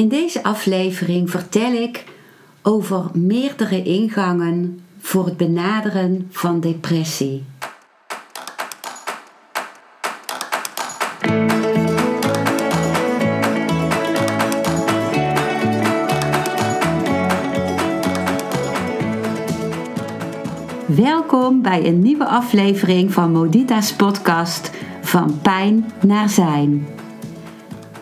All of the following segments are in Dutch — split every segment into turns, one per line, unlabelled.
In deze aflevering vertel ik over meerdere ingangen voor het benaderen van depressie. Welkom bij een nieuwe aflevering van Modita's podcast Van Pijn naar Zijn.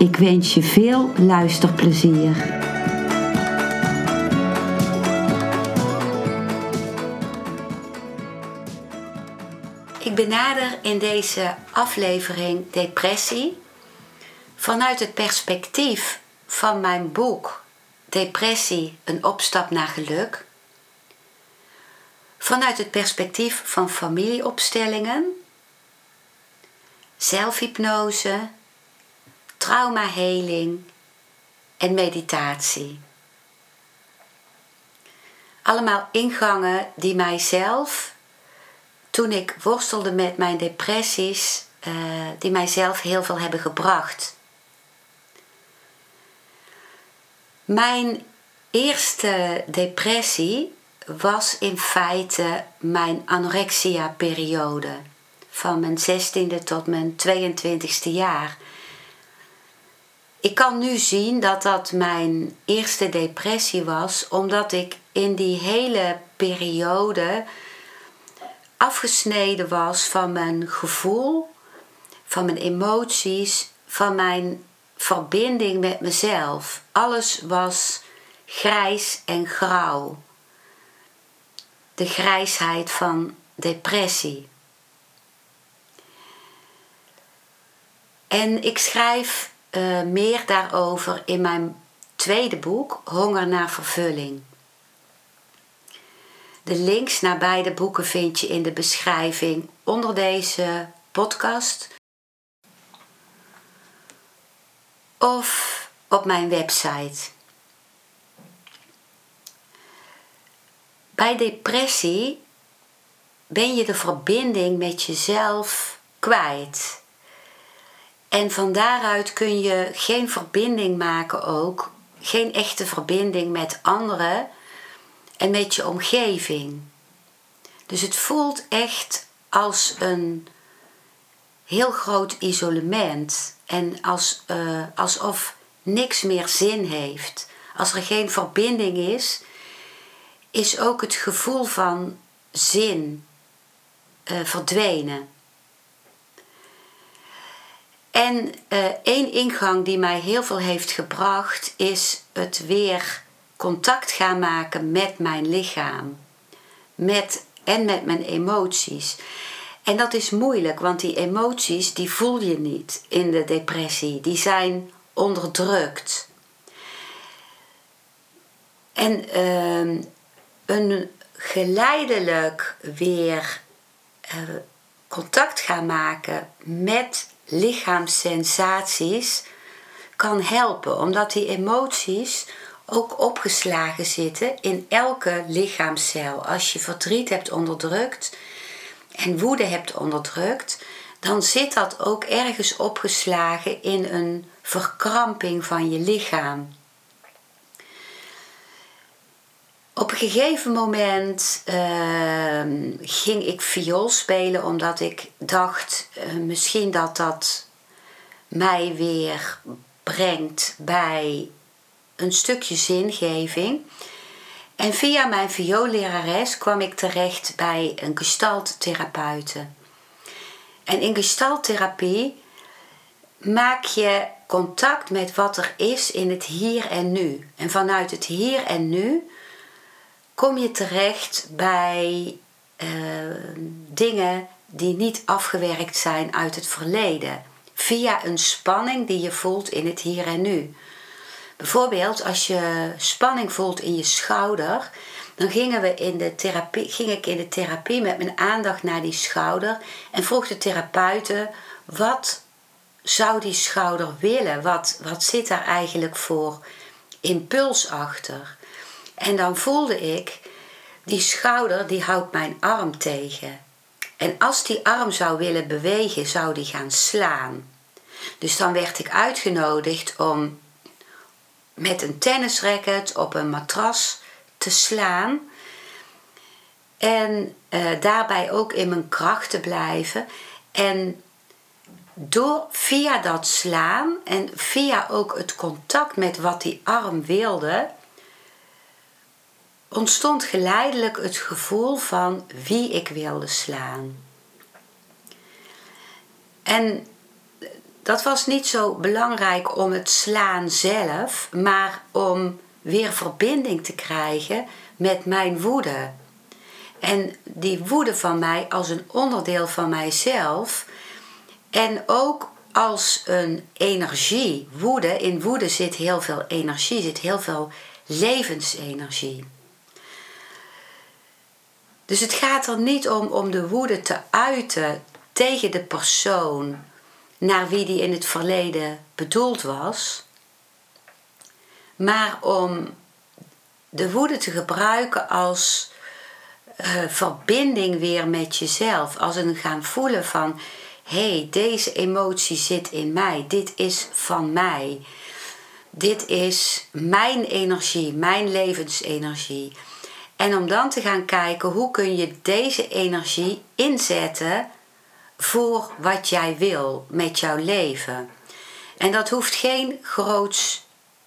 Ik wens je veel luisterplezier. Ik benader in deze aflevering depressie vanuit het perspectief van mijn boek Depressie, een opstap naar geluk. Vanuit het perspectief van familieopstellingen, zelfhypnose traumaheling en meditatie. Allemaal ingangen die mijzelf, toen ik worstelde met mijn depressies, uh, die mijzelf heel veel hebben gebracht. Mijn eerste depressie was in feite mijn anorexia-periode. Van mijn 16e tot mijn 22e jaar. Ik kan nu zien dat dat mijn eerste depressie was, omdat ik in die hele periode afgesneden was van mijn gevoel, van mijn emoties, van mijn verbinding met mezelf. Alles was grijs en grauw. De grijsheid van depressie. En ik schrijf uh, meer daarover in mijn tweede boek, Honger naar Vervulling. De links naar beide boeken vind je in de beschrijving onder deze podcast of op mijn website. Bij depressie ben je de verbinding met jezelf kwijt. En van daaruit kun je geen verbinding maken ook, geen echte verbinding met anderen en met je omgeving. Dus het voelt echt als een heel groot isolement en als, uh, alsof niks meer zin heeft. Als er geen verbinding is, is ook het gevoel van zin uh, verdwenen. En uh, één ingang die mij heel veel heeft gebracht is het weer contact gaan maken met mijn lichaam. Met, en met mijn emoties. En dat is moeilijk, want die emoties die voel je niet in de depressie. Die zijn onderdrukt. En uh, een geleidelijk weer uh, contact gaan maken met lichaamssensaties kan helpen, omdat die emoties ook opgeslagen zitten in elke lichaamscel. Als je verdriet hebt onderdrukt en woede hebt onderdrukt, dan zit dat ook ergens opgeslagen in een verkramping van je lichaam. Op een gegeven moment ehm, ging ik viool spelen omdat ik dacht uh, misschien dat dat mij weer brengt bij een stukje zingeving. En via mijn vioollerares kwam ik terecht bij een gestalttherapeute. En in gestalttherapie maak je contact met wat er is in het hier en nu. En vanuit het hier en nu kom je terecht bij uh, dingen die niet afgewerkt zijn uit het verleden. via een spanning die je voelt in het hier en nu. Bijvoorbeeld als je spanning voelt in je schouder, dan gingen we in de therapie, ging ik in de therapie met mijn aandacht naar die schouder en vroeg de therapeute wat zou die schouder willen? Wat, wat zit daar eigenlijk voor impuls achter? En dan voelde ik, die schouder die houdt mijn arm tegen. En als die arm zou willen bewegen, zou die gaan slaan. Dus dan werd ik uitgenodigd om met een tennisracket op een matras te slaan. En uh, daarbij ook in mijn kracht te blijven. En door via dat slaan en via ook het contact met wat die arm wilde, ontstond geleidelijk het gevoel van wie ik wilde slaan. En dat was niet zo belangrijk om het slaan zelf, maar om weer verbinding te krijgen met mijn woede. En die woede van mij als een onderdeel van mijzelf en ook als een energie. Woede, in woede zit heel veel energie, zit heel veel levensenergie. Dus het gaat er niet om om de woede te uiten tegen de persoon naar wie die in het verleden bedoeld was, maar om de woede te gebruiken als uh, verbinding weer met jezelf, als een gaan voelen van hé, hey, deze emotie zit in mij, dit is van mij, dit is mijn energie, mijn levensenergie. En om dan te gaan kijken hoe kun je deze energie inzetten voor wat jij wil met jouw leven. En dat hoeft geen groots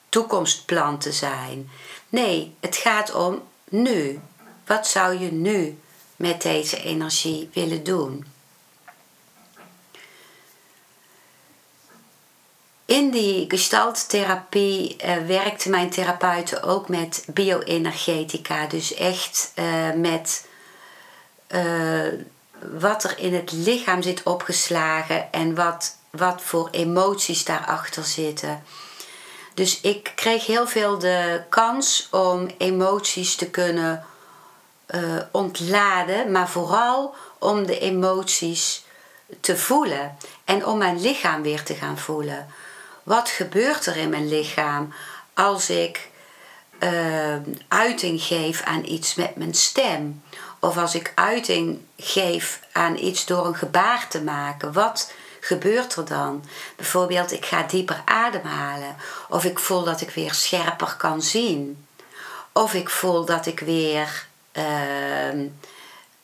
toekomstplan te zijn. Nee, het gaat om nu. Wat zou je nu met deze energie willen doen? In die gestalttherapie uh, werkte mijn therapeuten ook met bioenergetica. Dus echt uh, met uh, wat er in het lichaam zit opgeslagen en wat, wat voor emoties daarachter zitten. Dus ik kreeg heel veel de kans om emoties te kunnen ontladen, maar vooral om de emoties te voelen en om mijn lichaam weer te gaan voelen. Wat gebeurt er in mijn lichaam als ik uh, uiting geef aan iets met mijn stem? Of als ik uiting geef aan iets door een gebaar te maken, wat gebeurt er dan? Bijvoorbeeld, ik ga dieper ademhalen. Of ik voel dat ik weer scherper kan zien. Of ik voel dat ik weer uh,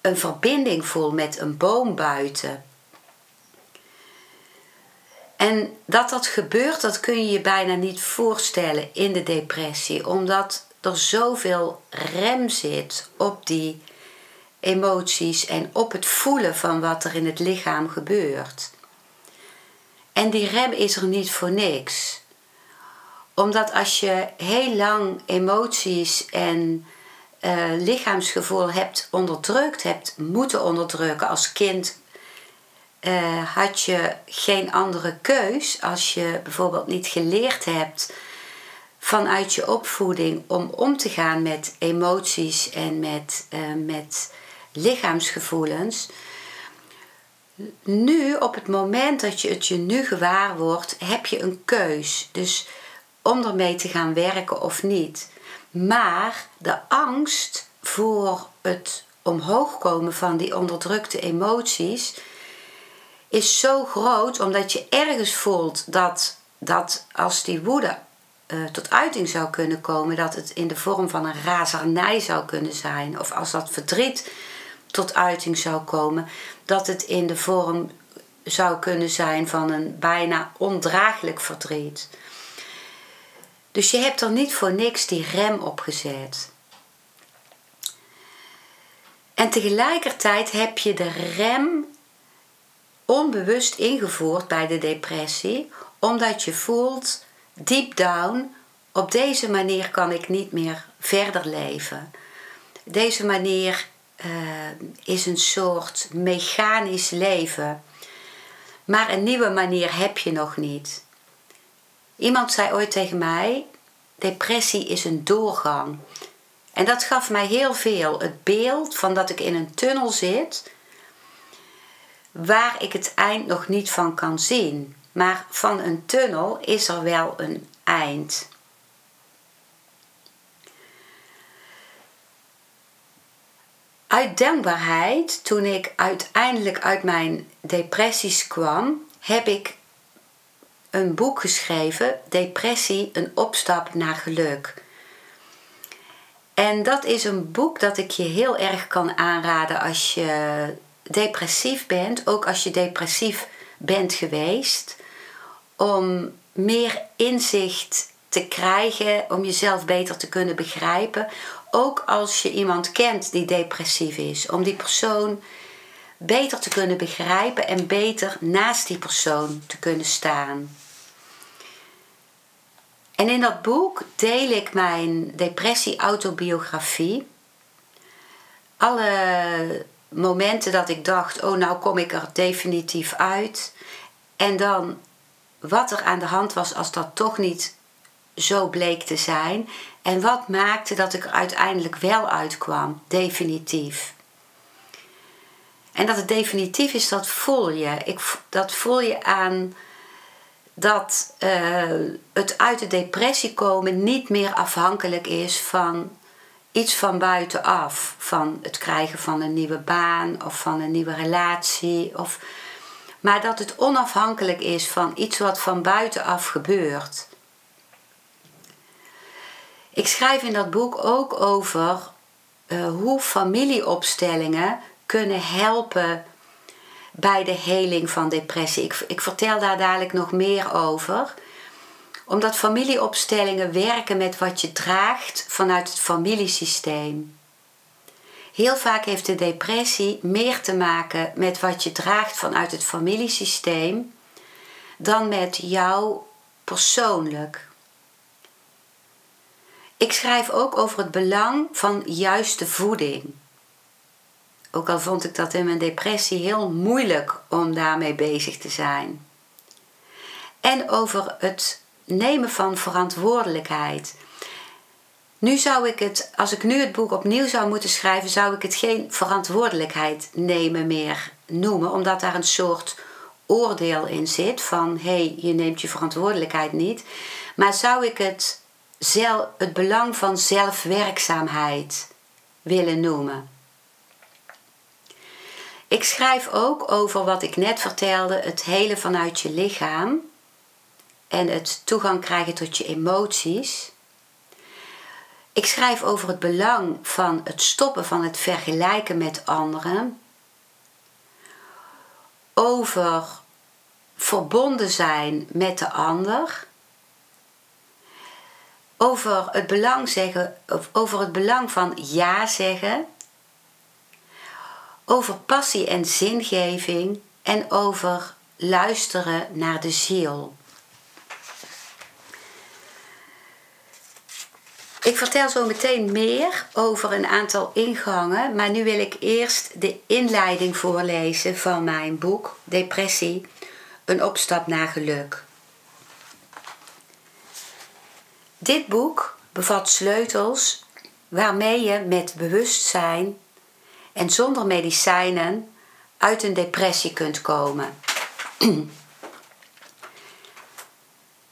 een verbinding voel met een boom buiten. En dat dat gebeurt, dat kun je je bijna niet voorstellen in de depressie, omdat er zoveel rem zit op die emoties en op het voelen van wat er in het lichaam gebeurt. En die rem is er niet voor niks. Omdat als je heel lang emoties en uh, lichaamsgevoel hebt onderdrukt, hebt moeten onderdrukken als kind, uh, had je geen andere keus als je bijvoorbeeld niet geleerd hebt vanuit je opvoeding om om te gaan met emoties en met, uh, met lichaamsgevoelens. Nu, op het moment dat je het je nu gewaar wordt, heb je een keus. Dus om ermee te gaan werken of niet. Maar de angst voor het omhoog komen van die onderdrukte emoties is zo groot omdat je ergens voelt dat, dat als die woede uh, tot uiting zou kunnen komen, dat het in de vorm van een razernij zou kunnen zijn. Of als dat verdriet tot uiting zou komen, dat het in de vorm zou kunnen zijn van een bijna ondraaglijk verdriet. Dus je hebt er niet voor niks die rem op gezet. En tegelijkertijd heb je de rem onbewust ingevoerd bij de depressie, omdat je voelt, deep down, op deze manier kan ik niet meer verder leven. Deze manier uh, is een soort mechanisch leven. maar een nieuwe manier heb je nog niet. Iemand zei ooit tegen mij: depressie is een doorgang. En dat gaf mij heel veel. Het beeld van dat ik in een tunnel zit waar ik het eind nog niet van kan zien. Maar van een tunnel is er wel een eind. Uit dankbaarheid, toen ik uiteindelijk uit mijn depressies kwam, heb ik een boek geschreven, Depressie, een opstap naar geluk. En dat is een boek dat ik je heel erg kan aanraden als je depressief bent, ook als je depressief bent geweest, om meer inzicht te krijgen, om jezelf beter te kunnen begrijpen. Ook als je iemand kent die depressief is, om die persoon beter te kunnen begrijpen en beter naast die persoon te kunnen staan. En in dat boek deel ik mijn depressie-autobiografie. Alle momenten dat ik dacht: oh, nou kom ik er definitief uit. En dan wat er aan de hand was als dat toch niet zo bleek te zijn. En wat maakte dat ik er uiteindelijk wel uitkwam, definitief. En dat het definitief is, dat voel je. Ik, dat voel je aan dat uh, het uit de depressie komen niet meer afhankelijk is van iets van buitenaf. Van het krijgen van een nieuwe baan of van een nieuwe relatie. Of, maar dat het onafhankelijk is van iets wat van buitenaf gebeurt. Ik schrijf in dat boek ook over uh, hoe familieopstellingen kunnen helpen bij de heling van depressie. Ik, ik vertel daar dadelijk nog meer over omdat familieopstellingen werken met wat je draagt vanuit het familiesysteem. Heel vaak heeft de depressie meer te maken met wat je draagt vanuit het familiesysteem dan met jou persoonlijk. Ik schrijf ook over het belang van juiste voeding. Ook al vond ik dat in mijn depressie heel moeilijk om daarmee bezig te zijn. En over het nemen van verantwoordelijkheid. Nu zou ik het, als ik nu het boek opnieuw zou moeten schrijven, zou ik het geen verantwoordelijkheid nemen meer noemen, omdat daar een soort oordeel in zit van hé, hey, je neemt je verantwoordelijkheid niet. Maar zou ik het, zelf, het belang van zelfwerkzaamheid willen noemen. Ik schrijf ook over wat ik net vertelde, het hele vanuit je lichaam en het toegang krijgen tot je emoties. Ik schrijf over het belang van het stoppen van het vergelijken met anderen. Over verbonden zijn met de ander. Over het belang, zeggen, over het belang van ja zeggen. Over passie en zingeving. En over luisteren naar de ziel. Ik vertel zo meteen meer over een aantal ingangen, maar nu wil ik eerst de inleiding voorlezen van mijn boek Depressie, een opstap naar geluk. Dit boek bevat sleutels waarmee je met bewustzijn en zonder medicijnen uit een depressie kunt komen.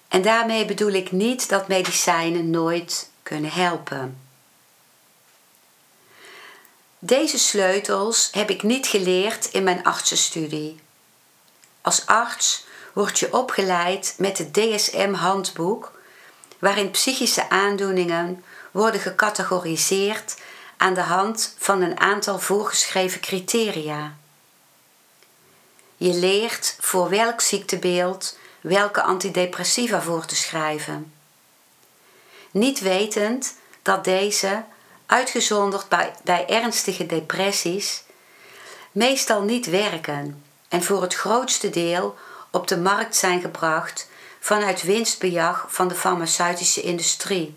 En daarmee bedoel ik niet dat medicijnen nooit kunnen helpen. Deze sleutels heb ik niet geleerd in mijn artsenstudie. Als arts word je opgeleid met het DSM-handboek, waarin psychische aandoeningen worden gecategoriseerd aan de hand van een aantal voorgeschreven criteria. Je leert voor welk ziektebeeld welke antidepressiva voor te schrijven niet wetend dat deze, uitgezonderd bij, bij ernstige depressies, meestal niet werken en voor het grootste deel op de markt zijn gebracht vanuit winstbejag van de farmaceutische industrie.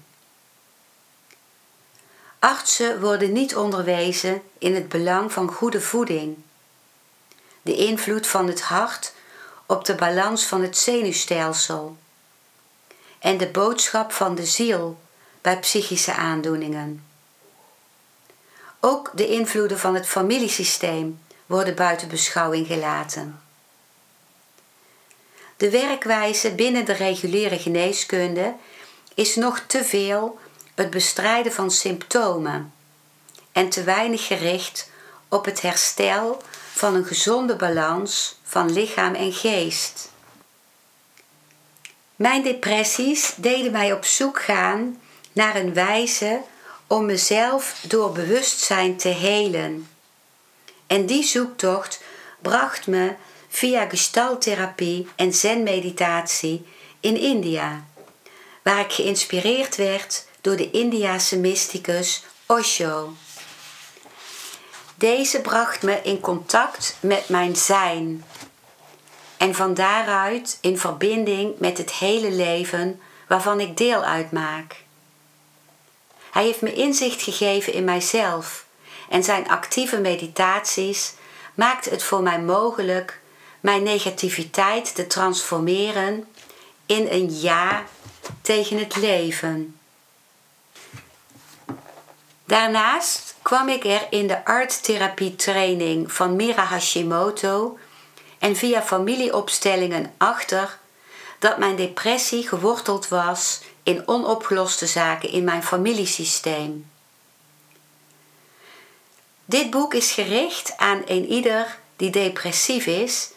Artsen worden niet onderwezen in het belang van goede voeding, de invloed van het hart op de balans van het zenuwstelsel en de boodschap van de ziel bij psychische aandoeningen. Ook de invloeden van het familiesysteem worden buiten beschouwing gelaten. De werkwijze binnen de reguliere geneeskunde is nog te veel het bestrijden van symptomen en te weinig gericht op het herstel van een gezonde balans van lichaam en geest. Mijn depressies deden mij op zoek gaan naar een wijze om mezelf door bewustzijn te helen. En die zoektocht bracht me via gestaltherapie en zenmeditatie in India, waar ik geïnspireerd werd door de Indiase mysticus Osho. Deze bracht me in contact met mijn zijn en van daaruit in verbinding met het hele leven waarvan ik deel uitmaak. Hij heeft me inzicht gegeven in mijzelf en zijn actieve meditaties maakt het voor mij mogelijk mijn negativiteit te transformeren in een ja tegen het leven. Daarnaast kwam ik er in de arttherapie training van Mira Hashimoto en via familieopstellingen achter dat mijn depressie geworteld was in onopgeloste zaken in mijn familiesysteem. Dit boek is gericht aan een ieder die depressief is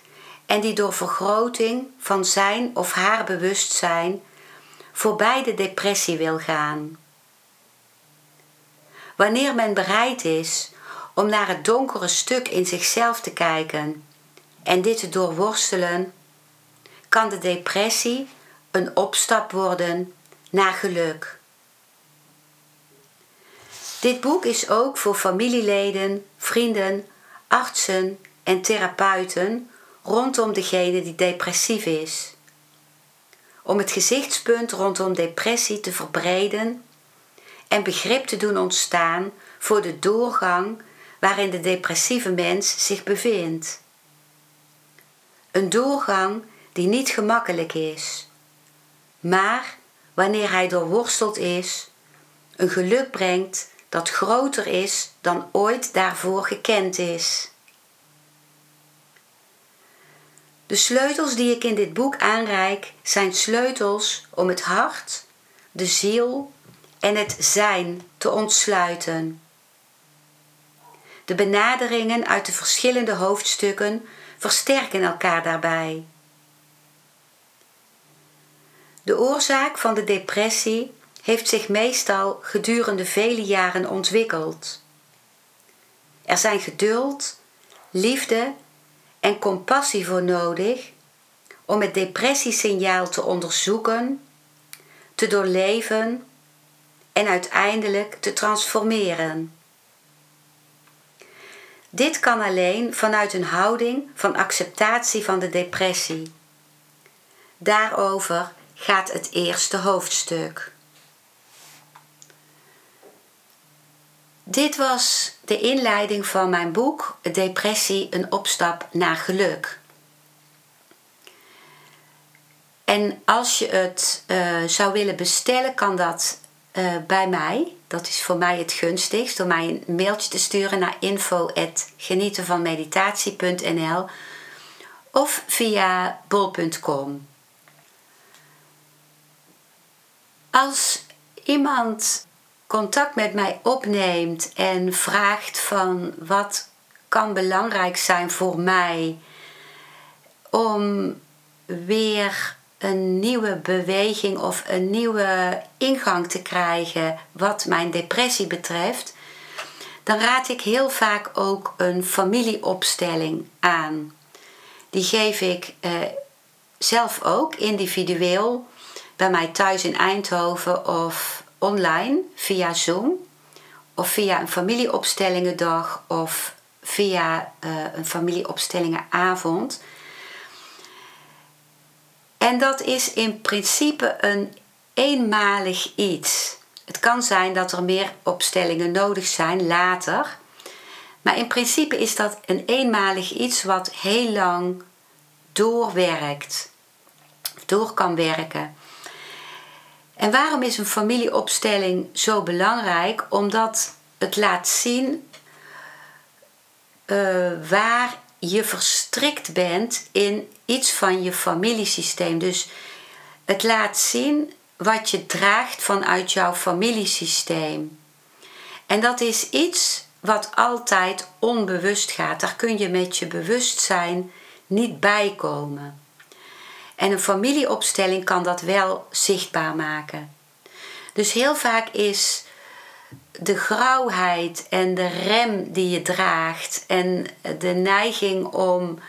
en die door vergroting van zijn of haar bewustzijn voorbij de depressie wil gaan. Wanneer men bereid is om naar het donkere stuk in zichzelf te kijken en dit te doorworstelen, kan de depressie een opstap worden naar geluk. Dit boek is ook voor familieleden, vrienden, artsen en therapeuten rondom degene die depressief is. Om het gezichtspunt rondom depressie te verbreden en begrip te doen ontstaan voor de doorgang waarin de depressieve mens zich bevindt. Een doorgang die niet gemakkelijk is, maar wanneer hij doorworsteld is, een geluk brengt dat groter is dan ooit daarvoor gekend is. De sleutels die ik in dit boek aanreik zijn sleutels om het hart, de ziel en het zijn te ontsluiten. De benaderingen uit de verschillende hoofdstukken versterken elkaar daarbij. De oorzaak van de depressie heeft zich meestal gedurende vele jaren ontwikkeld. Er zijn geduld, liefde en compassie voor nodig om het depressiesignaal te onderzoeken, te doorleven en uiteindelijk te transformeren. Dit kan alleen vanuit een houding van acceptatie van de depressie. Daarover gaat het eerste hoofdstuk. Dit was de inleiding van mijn boek Depressie een opstap naar geluk. En als je het uh, zou willen bestellen, kan dat uh, bij mij. Dat is voor mij het gunstigst door mij een mailtje te sturen naar info.genietenvanmeditatie.nl of via bol.com. Als iemand contact met mij opneemt en vraagt van wat kan belangrijk zijn voor mij om weer een nieuwe beweging of een nieuwe ingang te krijgen wat mijn depressie betreft, dan raad ik heel vaak ook een familieopstelling aan. Die geef ik eh, zelf ook individueel bij mij thuis in Eindhoven of online via Zoom of via een familieopstellingendag of via uh, een familieopstellingenavond. En dat is in principe een eenmalig iets. Het kan zijn dat er meer opstellingen nodig zijn later. Maar in principe is dat een eenmalig iets wat heel lang doorwerkt, door kan werken. En waarom is een familieopstelling zo belangrijk? Omdat het laat zien uh, waar je verstrikt bent in iets van je familiesysteem. Dus het laat zien wat je draagt vanuit jouw familiesysteem. En dat is iets wat altijd onbewust gaat. Daar kun je met je bewustzijn niet bij komen. En een familieopstelling kan dat wel zichtbaar maken. Dus heel vaak is de grauwheid en de rem die je draagt en de neiging om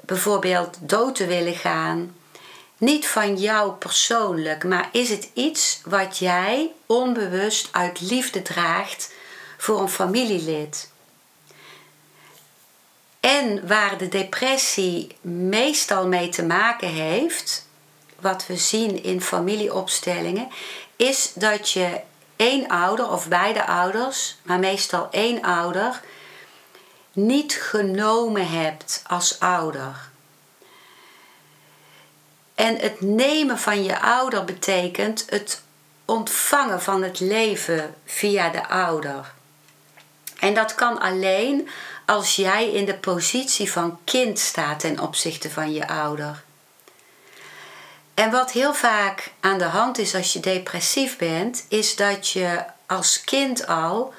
bijvoorbeeld dood te willen gaan, niet van jou persoonlijk, maar is het iets wat jij onbewust uit liefde draagt voor een familielid? En waar de depressie meestal mee te maken heeft, wat we zien in familieopstellingen, is dat je één ouder of beide ouders, maar meestal één ouder, niet genomen hebt als ouder. En het nemen van je ouder betekent het ontvangen van het leven via de ouder. En dat kan alleen als jij in de positie van kind staat ten opzichte van je ouder. En wat heel vaak aan de hand is als je depressief bent, is dat je als kind al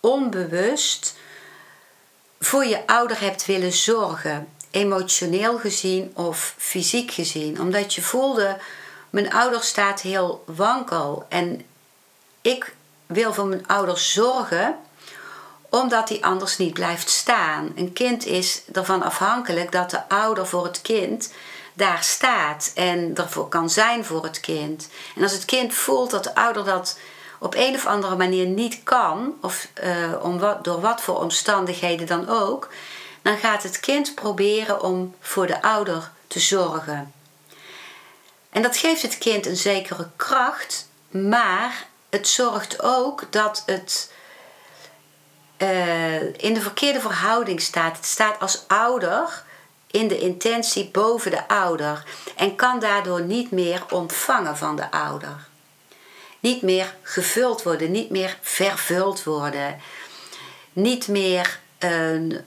onbewust voor je ouder hebt willen zorgen, emotioneel gezien of fysiek gezien, omdat je voelde: mijn ouder staat heel wankel. En ik wil voor mijn ouder zorgen omdat hij anders niet blijft staan. Een kind is ervan afhankelijk dat de ouder voor het kind daar staat en ervoor kan zijn voor het kind. En als het kind voelt dat de ouder dat op een of andere manier niet kan, of uh, om wat, door wat voor omstandigheden dan ook, dan gaat het kind proberen om voor de ouder te zorgen. En dat geeft het kind een zekere kracht, maar het zorgt ook dat het uh, in de verkeerde verhouding staat. Het staat als ouder in de intentie boven de ouder en kan daardoor niet meer ontvangen van de ouder. Niet meer gevuld worden, niet meer vervuld worden, niet meer uh,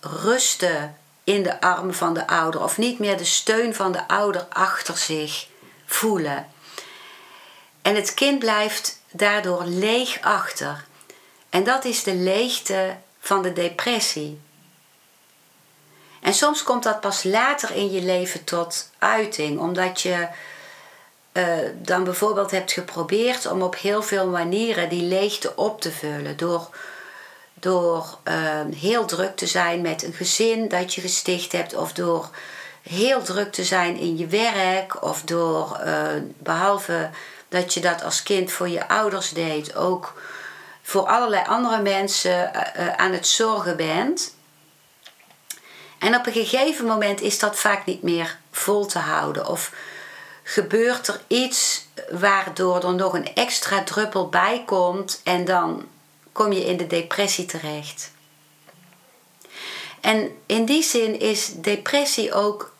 rusten in de armen van de ouder of niet meer de steun van de ouder achter zich voelen. En het kind blijft daardoor leeg achter. En dat is de leegte van de depressie. En soms komt dat pas later in je leven tot uiting, omdat je uh, dan bijvoorbeeld hebt geprobeerd om op heel veel manieren die leegte op te vullen. Door, door uh, heel druk te zijn met een gezin dat je gesticht hebt, of door heel druk te zijn in je werk, of door, uh, behalve dat je dat als kind voor je ouders deed, ook voor allerlei andere mensen aan het zorgen bent. En op een gegeven moment is dat vaak niet meer vol te houden. Of gebeurt er iets waardoor er nog een extra druppel bij komt en dan kom je in de depressie terecht. En in die zin is depressie ook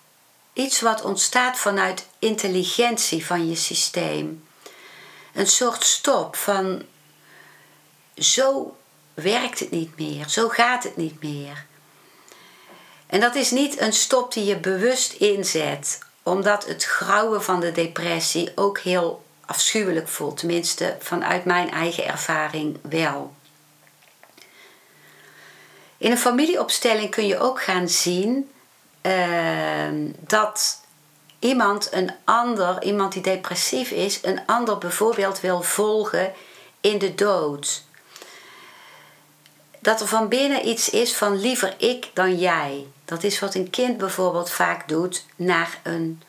iets wat ontstaat vanuit intelligentie van je systeem. Een soort stop van zo werkt het niet meer, zo gaat het niet meer. En dat is niet een stop die je bewust inzet, omdat het grauwe van de depressie ook heel afschuwelijk voelt. Tenminste, vanuit mijn eigen ervaring wel. In een familieopstelling kun je ook gaan zien uh, dat iemand een ander, iemand die depressief is, een ander bijvoorbeeld wil volgen in de dood dat er van binnen iets is van liever ik dan jij. Dat is wat een kind bijvoorbeeld vaak doet naar een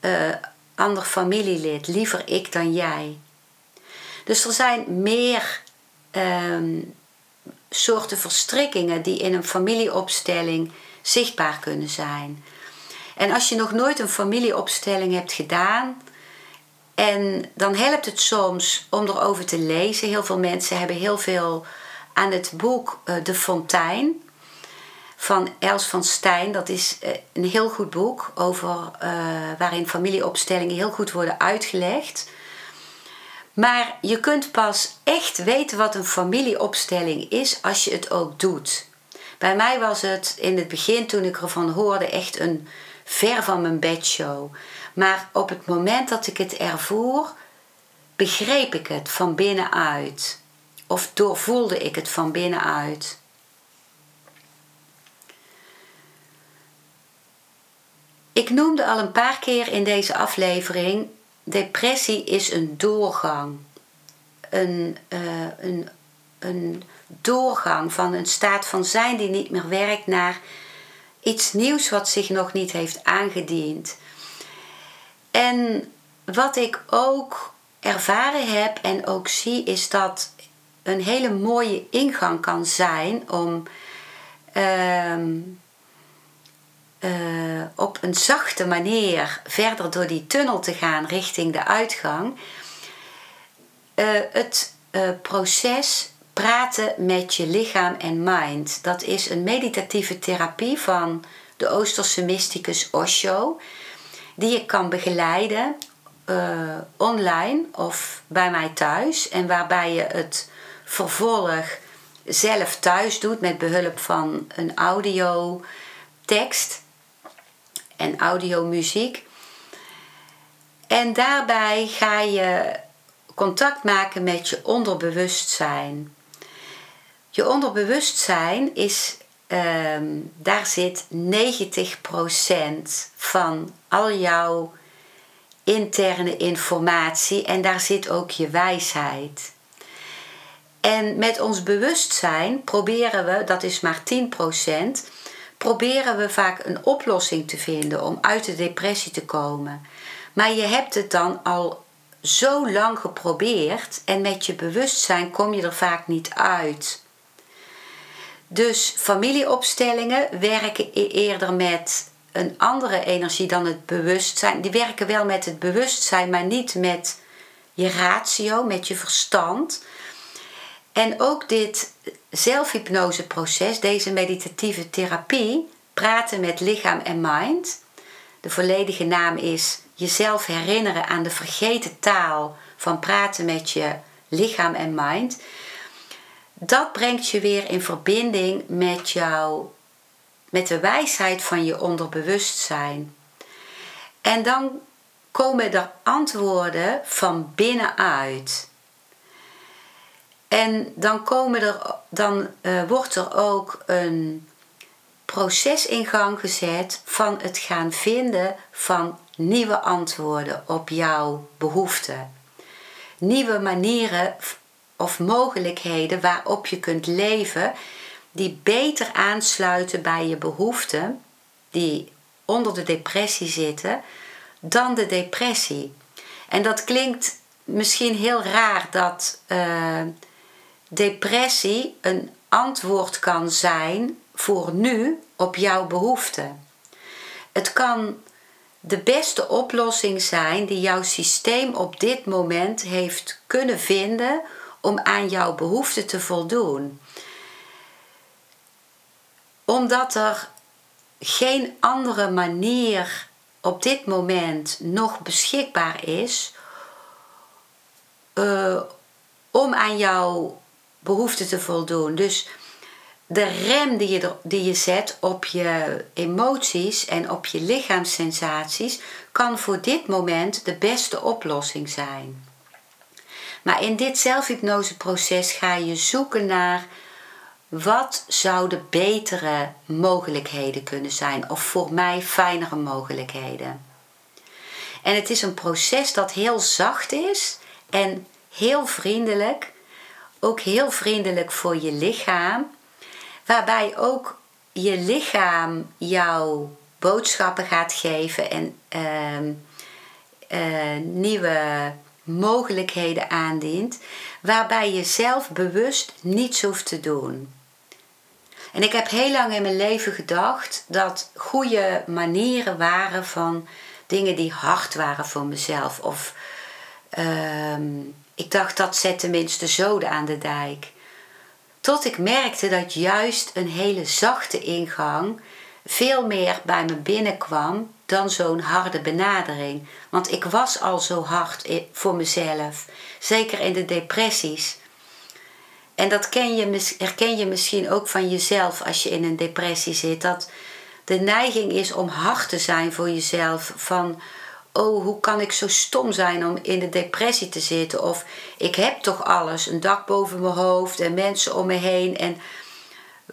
uh, ander familielid. Liever ik dan jij. Dus er zijn meer ehm, soorten verstrikkingen die in een familieopstelling zichtbaar kunnen zijn. En als je nog nooit een familieopstelling hebt gedaan, en dan helpt het soms om erover te lezen. Heel veel mensen hebben heel veel aan het boek uh, De Fontein van Els van Stijn. Dat is eh, een heel goed boek over, uh, waarin familieopstellingen heel goed worden uitgelegd. Maar je kunt pas echt weten wat een familieopstelling is als je het ook doet. Bij mij was het in het begin, toen ik ervan hoorde, echt een ver van mijn bedshow. Maar op het moment dat ik het ervoer, begreep ik het van binnenuit. Of doorvoelde ik het van binnenuit. Ik noemde al een paar keer in deze aflevering: depressie is een doorgang. Een, uh, een, een doorgang van een staat van zijn die niet meer werkt naar iets nieuws wat zich nog niet heeft aangediend. En wat ik ook ervaren heb en ook zie, is dat een hele mooie ingang kan zijn om ehm, eh, op een zachte manier verder door die tunnel te gaan richting de uitgang. Uh, het uh, proces praten met je lichaam en mind. Dat is een meditatieve therapie van de Oosterse mysticus Osho, die je kan begeleiden online of bij mij thuis en waarbij je het vervolg zelf thuis doet met behulp van een audio tekst en audiomuziek. En daarbij ga je contact maken met je onderbewustzijn. Je onderbewustzijn is, ehm, daar zit 90% van al jouw interne informatie en daar zit ook je wijsheid. En met ons bewustzijn proberen we, dat is maar 10%, proberen we vaak een oplossing te vinden om uit de depressie te komen. Maar je hebt het dan al zo lang geprobeerd en met je bewustzijn kom je er vaak niet uit. Dus familieopstellingen werken e- eerder met een andere energie dan het bewustzijn. Die werken wel met het bewustzijn, maar niet met je ratio, met je verstand. En ook dit zelfhypnoseproces, deze meditatieve therapie, praten met lichaam en mind. De volledige naam is jezelf herinneren aan de vergeten taal van praten met je lichaam en mind. Dat brengt je weer in verbinding met jouw, met de wijsheid van je onderbewustzijn. En dan komen er antwoorden van binnenuit. En dan, komen er, dan uh, wordt er ook een proces in gang gezet van het gaan vinden van nieuwe antwoorden op jouw behoeften. Nieuwe manieren of mogelijkheden waarop je kunt leven die beter aansluiten bij je behoeften die onder de depressie zitten dan de depressie. En dat klinkt misschien heel raar dat uh, depressie een antwoord kan zijn voor nu op jouw behoeften. Het kan de beste oplossing zijn die jouw systeem op dit moment heeft kunnen vinden om aan jouw behoeften te voldoen. Omdat er geen andere manier op dit moment nog beschikbaar is uh, om aan jouw behoeften te voldoen. Dus de rem die je, die je zet op je emoties en op je lichaamssensaties kan voor dit moment de beste oplossing zijn. Maar in dit zelfhypnoseproces ga je zoeken naar wat zouden betere mogelijkheden kunnen zijn of voor mij fijnere mogelijkheden. En het is een proces dat heel zacht is en heel vriendelijk, ook heel vriendelijk voor je lichaam waarbij ook je lichaam jouw boodschappen gaat geven en ehm, eh, nieuwe mogelijkheden aandient, waarbij je zelf bewust niets hoeft te doen. En ik heb heel lang in mijn leven gedacht dat goede manieren waren van dingen die hard waren voor mezelf. Of ehm, ik dacht dat zet tenminste zoden aan de dijk. Tot ik merkte dat juist een hele zachte ingang veel meer bij me binnenkwam dan zo'n harde benadering. Want ik was al zo hard voor mezelf, zeker in de depressies. En dat ken je, herken je misschien ook van jezelf als je in een depressie zit. Dat de neiging is om hard te zijn voor jezelf. Van, oh, hoe kan ik zo stom zijn om in de depressie te zitten? Of ik heb toch alles, een dak boven mijn hoofd en mensen om me heen. En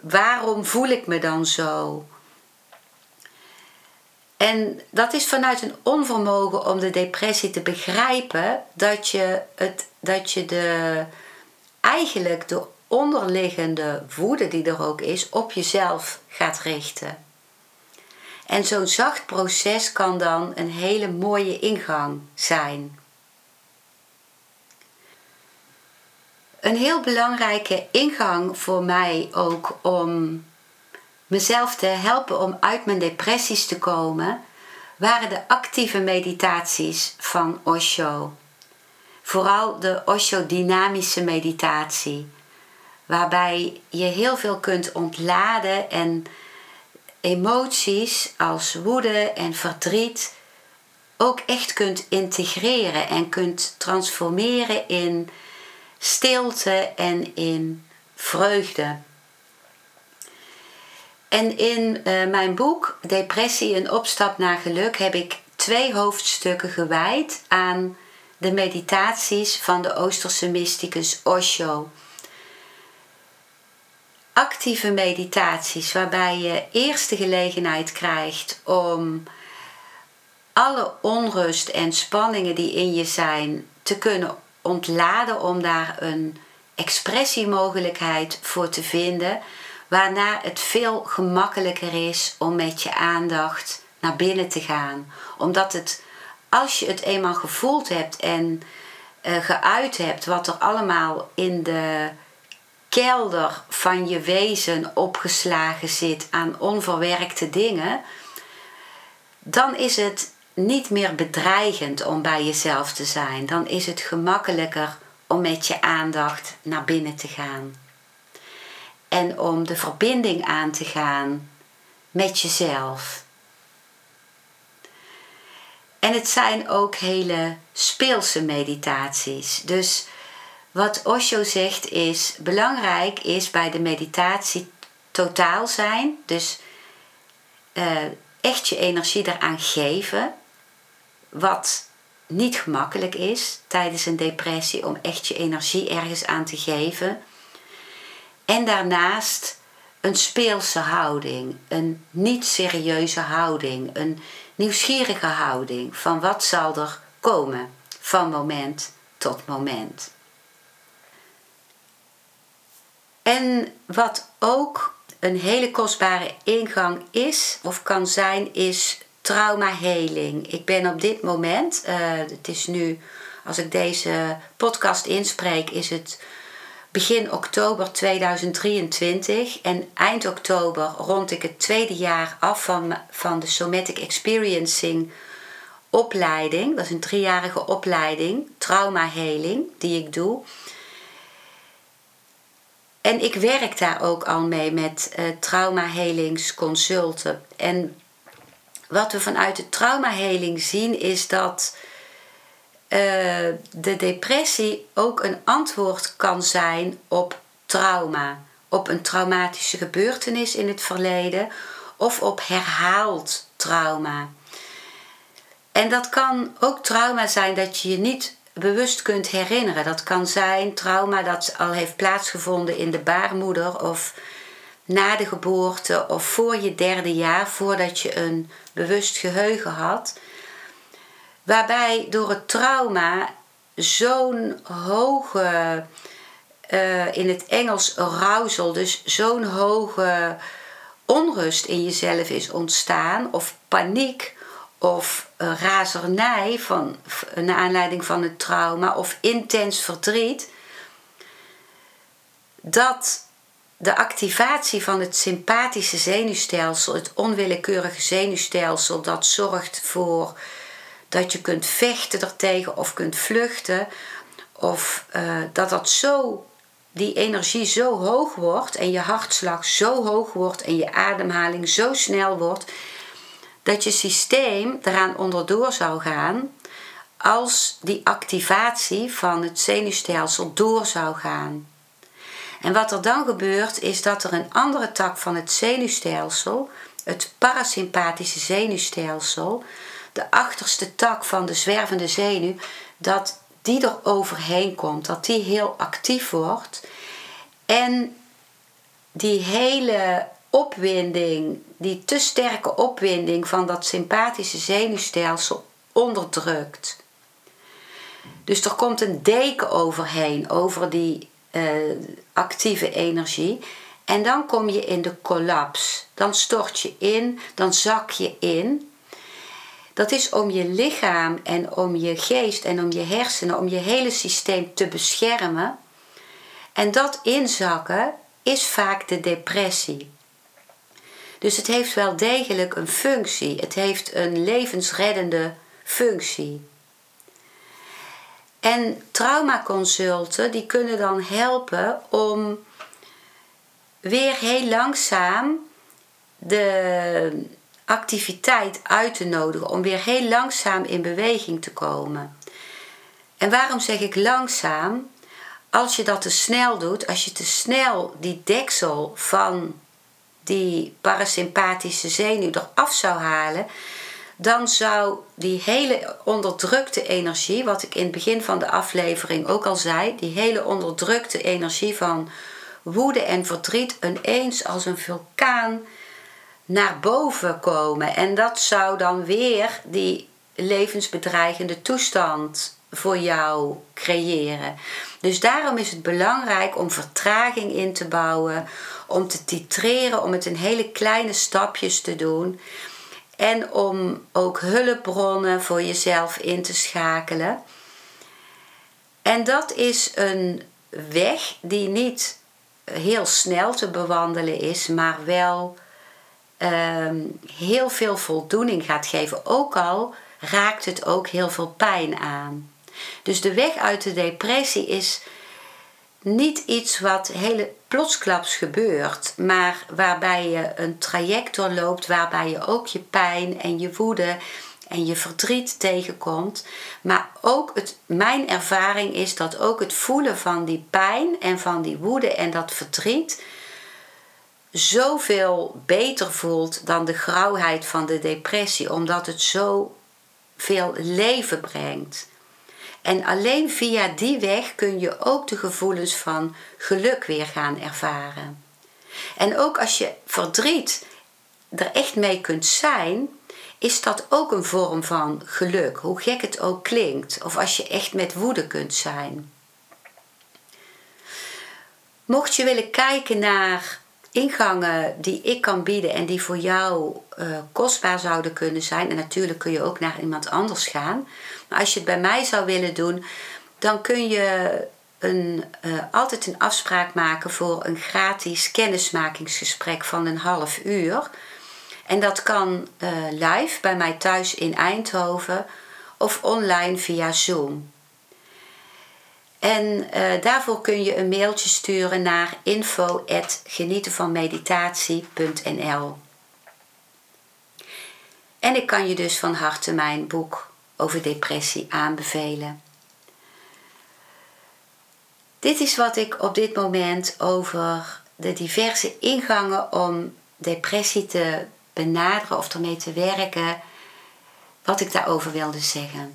waarom voel ik me dan zo? En dat is vanuit een onvermogen om de depressie te begrijpen dat je, het, dat je de, eigenlijk de onderliggende woede die er ook is op jezelf gaat richten. En zo'n zacht proces kan dan een hele mooie ingang zijn. Een heel belangrijke ingang voor mij ook om mezelf te helpen om uit mijn depressies te komen, waren de actieve meditaties van Osho. Vooral de Osho-dynamische meditatie, waarbij je heel veel kunt ontladen en emoties als woede en verdriet ook echt kunt integreren en kunt transformeren in stilte en in vreugde. En in uh, mijn boek Depressie een opstap naar geluk heb ik twee hoofdstukken gewijd aan de meditaties van de Oosterse mysticus Osho. Actieve meditaties waarbij je eerst de gelegenheid krijgt om alle onrust en spanningen die in je zijn te kunnen ontladen, om daar een expressiemogelijkheid voor te vinden waarna het veel gemakkelijker is om met je aandacht naar binnen te gaan. Omdat het, als je het eenmaal gevoeld hebt en uh, geuit hebt wat er allemaal in de kelder van je wezen opgeslagen zit aan onverwerkte dingen, dan is het niet meer bedreigend om bij jezelf te zijn. Dan is het gemakkelijker om met je aandacht naar binnen te gaan en om de verbinding aan te gaan met jezelf. En het zijn ook hele speelse meditaties. Dus wat Osho zegt is: belangrijk is bij de meditatie totaal zijn. Dus uh, echt je energie eraan geven. Wat niet gemakkelijk is tijdens een depressie om echt je energie ergens aan te geven. En daarnaast een speelse houding, een niet serieuze houding, een nieuwsgierige houding van wat zal er komen van moment tot moment. En wat ook een hele kostbare ingang is of kan zijn, is traumaheling. Ik ben op dit moment, uh, het is nu, als ik deze podcast inspreek, is het begin oktober 2023 en eind oktober rond ik het tweede jaar af van, van de Somatic Experiencing opleiding. Dat is een driejarige opleiding, traumaheling, die ik doe. En ik werk daar ook al mee met uh, traumahelingsconsulten. En wat we vanuit de traumaheling zien is dat uh, de depressie ook een antwoord kan zijn op trauma. Op een traumatische gebeurtenis in het verleden of op herhaald trauma. En dat kan ook trauma zijn dat je je niet bewust kunt herinneren. Dat kan zijn trauma dat al heeft plaatsgevonden in de baarmoeder of na de geboorte of voor je derde jaar, voordat je een bewust geheugen had. Waarbij door het trauma zo'n hoge, uh, in het Engels arousal, dus zo'n hoge onrust in jezelf is ontstaan, of paniek, of razernij van, naar aanleiding van het trauma, of intens verdriet, dat de activatie van het sympathische zenuwstelsel, het onwillekeurige zenuwstelsel, dat zorgt voor dat je kunt vechten ertegen of kunt vluchten. Of uh, dat dat zo die energie zo hoog wordt en je hartslag zo hoog wordt en je ademhaling zo snel wordt, dat je systeem eraan onderdoor zou gaan als die activatie van het zenuwstelsel door zou gaan. En wat er dan gebeurt is dat er een andere tak van het zenuwstelsel, het parasympathische zenuwstelsel, de achterste tak van de zwervende zenuw, dat die er overheen komt, dat die heel actief wordt en die hele opwinding, die te sterke opwinding van dat sympathische zenuwstelsel onderdrukt. Dus er komt een deken overheen, over die uh, actieve energie. En dan kom je in de collaps. Dan stort je in, dan zak je in. Dat is om je lichaam en om je geest en om je hersenen, om je hele systeem te beschermen. En dat inzakken is vaak de depressie. Dus het heeft wel degelijk een functie. Het heeft een levensreddende functie. En traumaconsulten die kunnen dan helpen om weer heel langzaam de activiteit uit te nodigen, om weer heel langzaam in beweging te komen. En waarom zeg ik langzaam? Als je dat te snel doet, als je te snel die deksel van die parasympathische zenuw eraf zou halen, dan zou die hele onderdrukte energie, wat ik in het begin van de aflevering ook al zei, die hele onderdrukte energie van woede en verdriet ineens als een vulkaan naar boven komen. En dat zou dan weer die levensbedreigende toestand voor jou creëren. Dus daarom is het belangrijk om vertraging in te bouwen, om te titreren, om het in hele kleine stapjes te doen. En om ook hulpbronnen voor jezelf in te schakelen. En dat is een weg die niet heel snel te bewandelen is, maar wel ehm, heel veel voldoening gaat geven. Ook al raakt het ook heel veel pijn aan. Dus de weg uit de depressie is niet iets wat hele plotsklaps gebeurt, maar waarbij je een traject doorloopt, waarbij je ook je pijn en je woede en je verdriet tegenkomt. Maar ook het, mijn ervaring is dat ook het voelen van die pijn en van die woede en dat verdriet zoveel beter voelt dan de grauwheid van de depressie, omdat het zo veel leven brengt. En alleen via die weg kun je ook de gevoelens van geluk weer gaan ervaren. En ook als je verdriet er echt mee kunt zijn, is dat ook een vorm van geluk, hoe gek het ook klinkt. Of als je echt met woede kunt zijn. Mocht je willen kijken naar ingangen die ik kan bieden en die voor jou uh, kostbaar zouden kunnen zijn, en natuurlijk kun je ook naar iemand anders gaan, maar als je het bij mij zou willen doen, dan kun je een, uh, altijd een afspraak maken voor een gratis kennismakingsgesprek van een half uur. En dat kan uh, live bij mij thuis in Eindhoven of online via Zoom. En uh, daarvoor kun je een mailtje sturen naar info.genietenvanmeditatie.nl En ik kan je dus van harte mijn boek over depressie aanbevelen. Dit is wat ik op dit moment over de diverse ingangen om depressie te benaderen of ermee te werken, wat ik daarover wilde zeggen.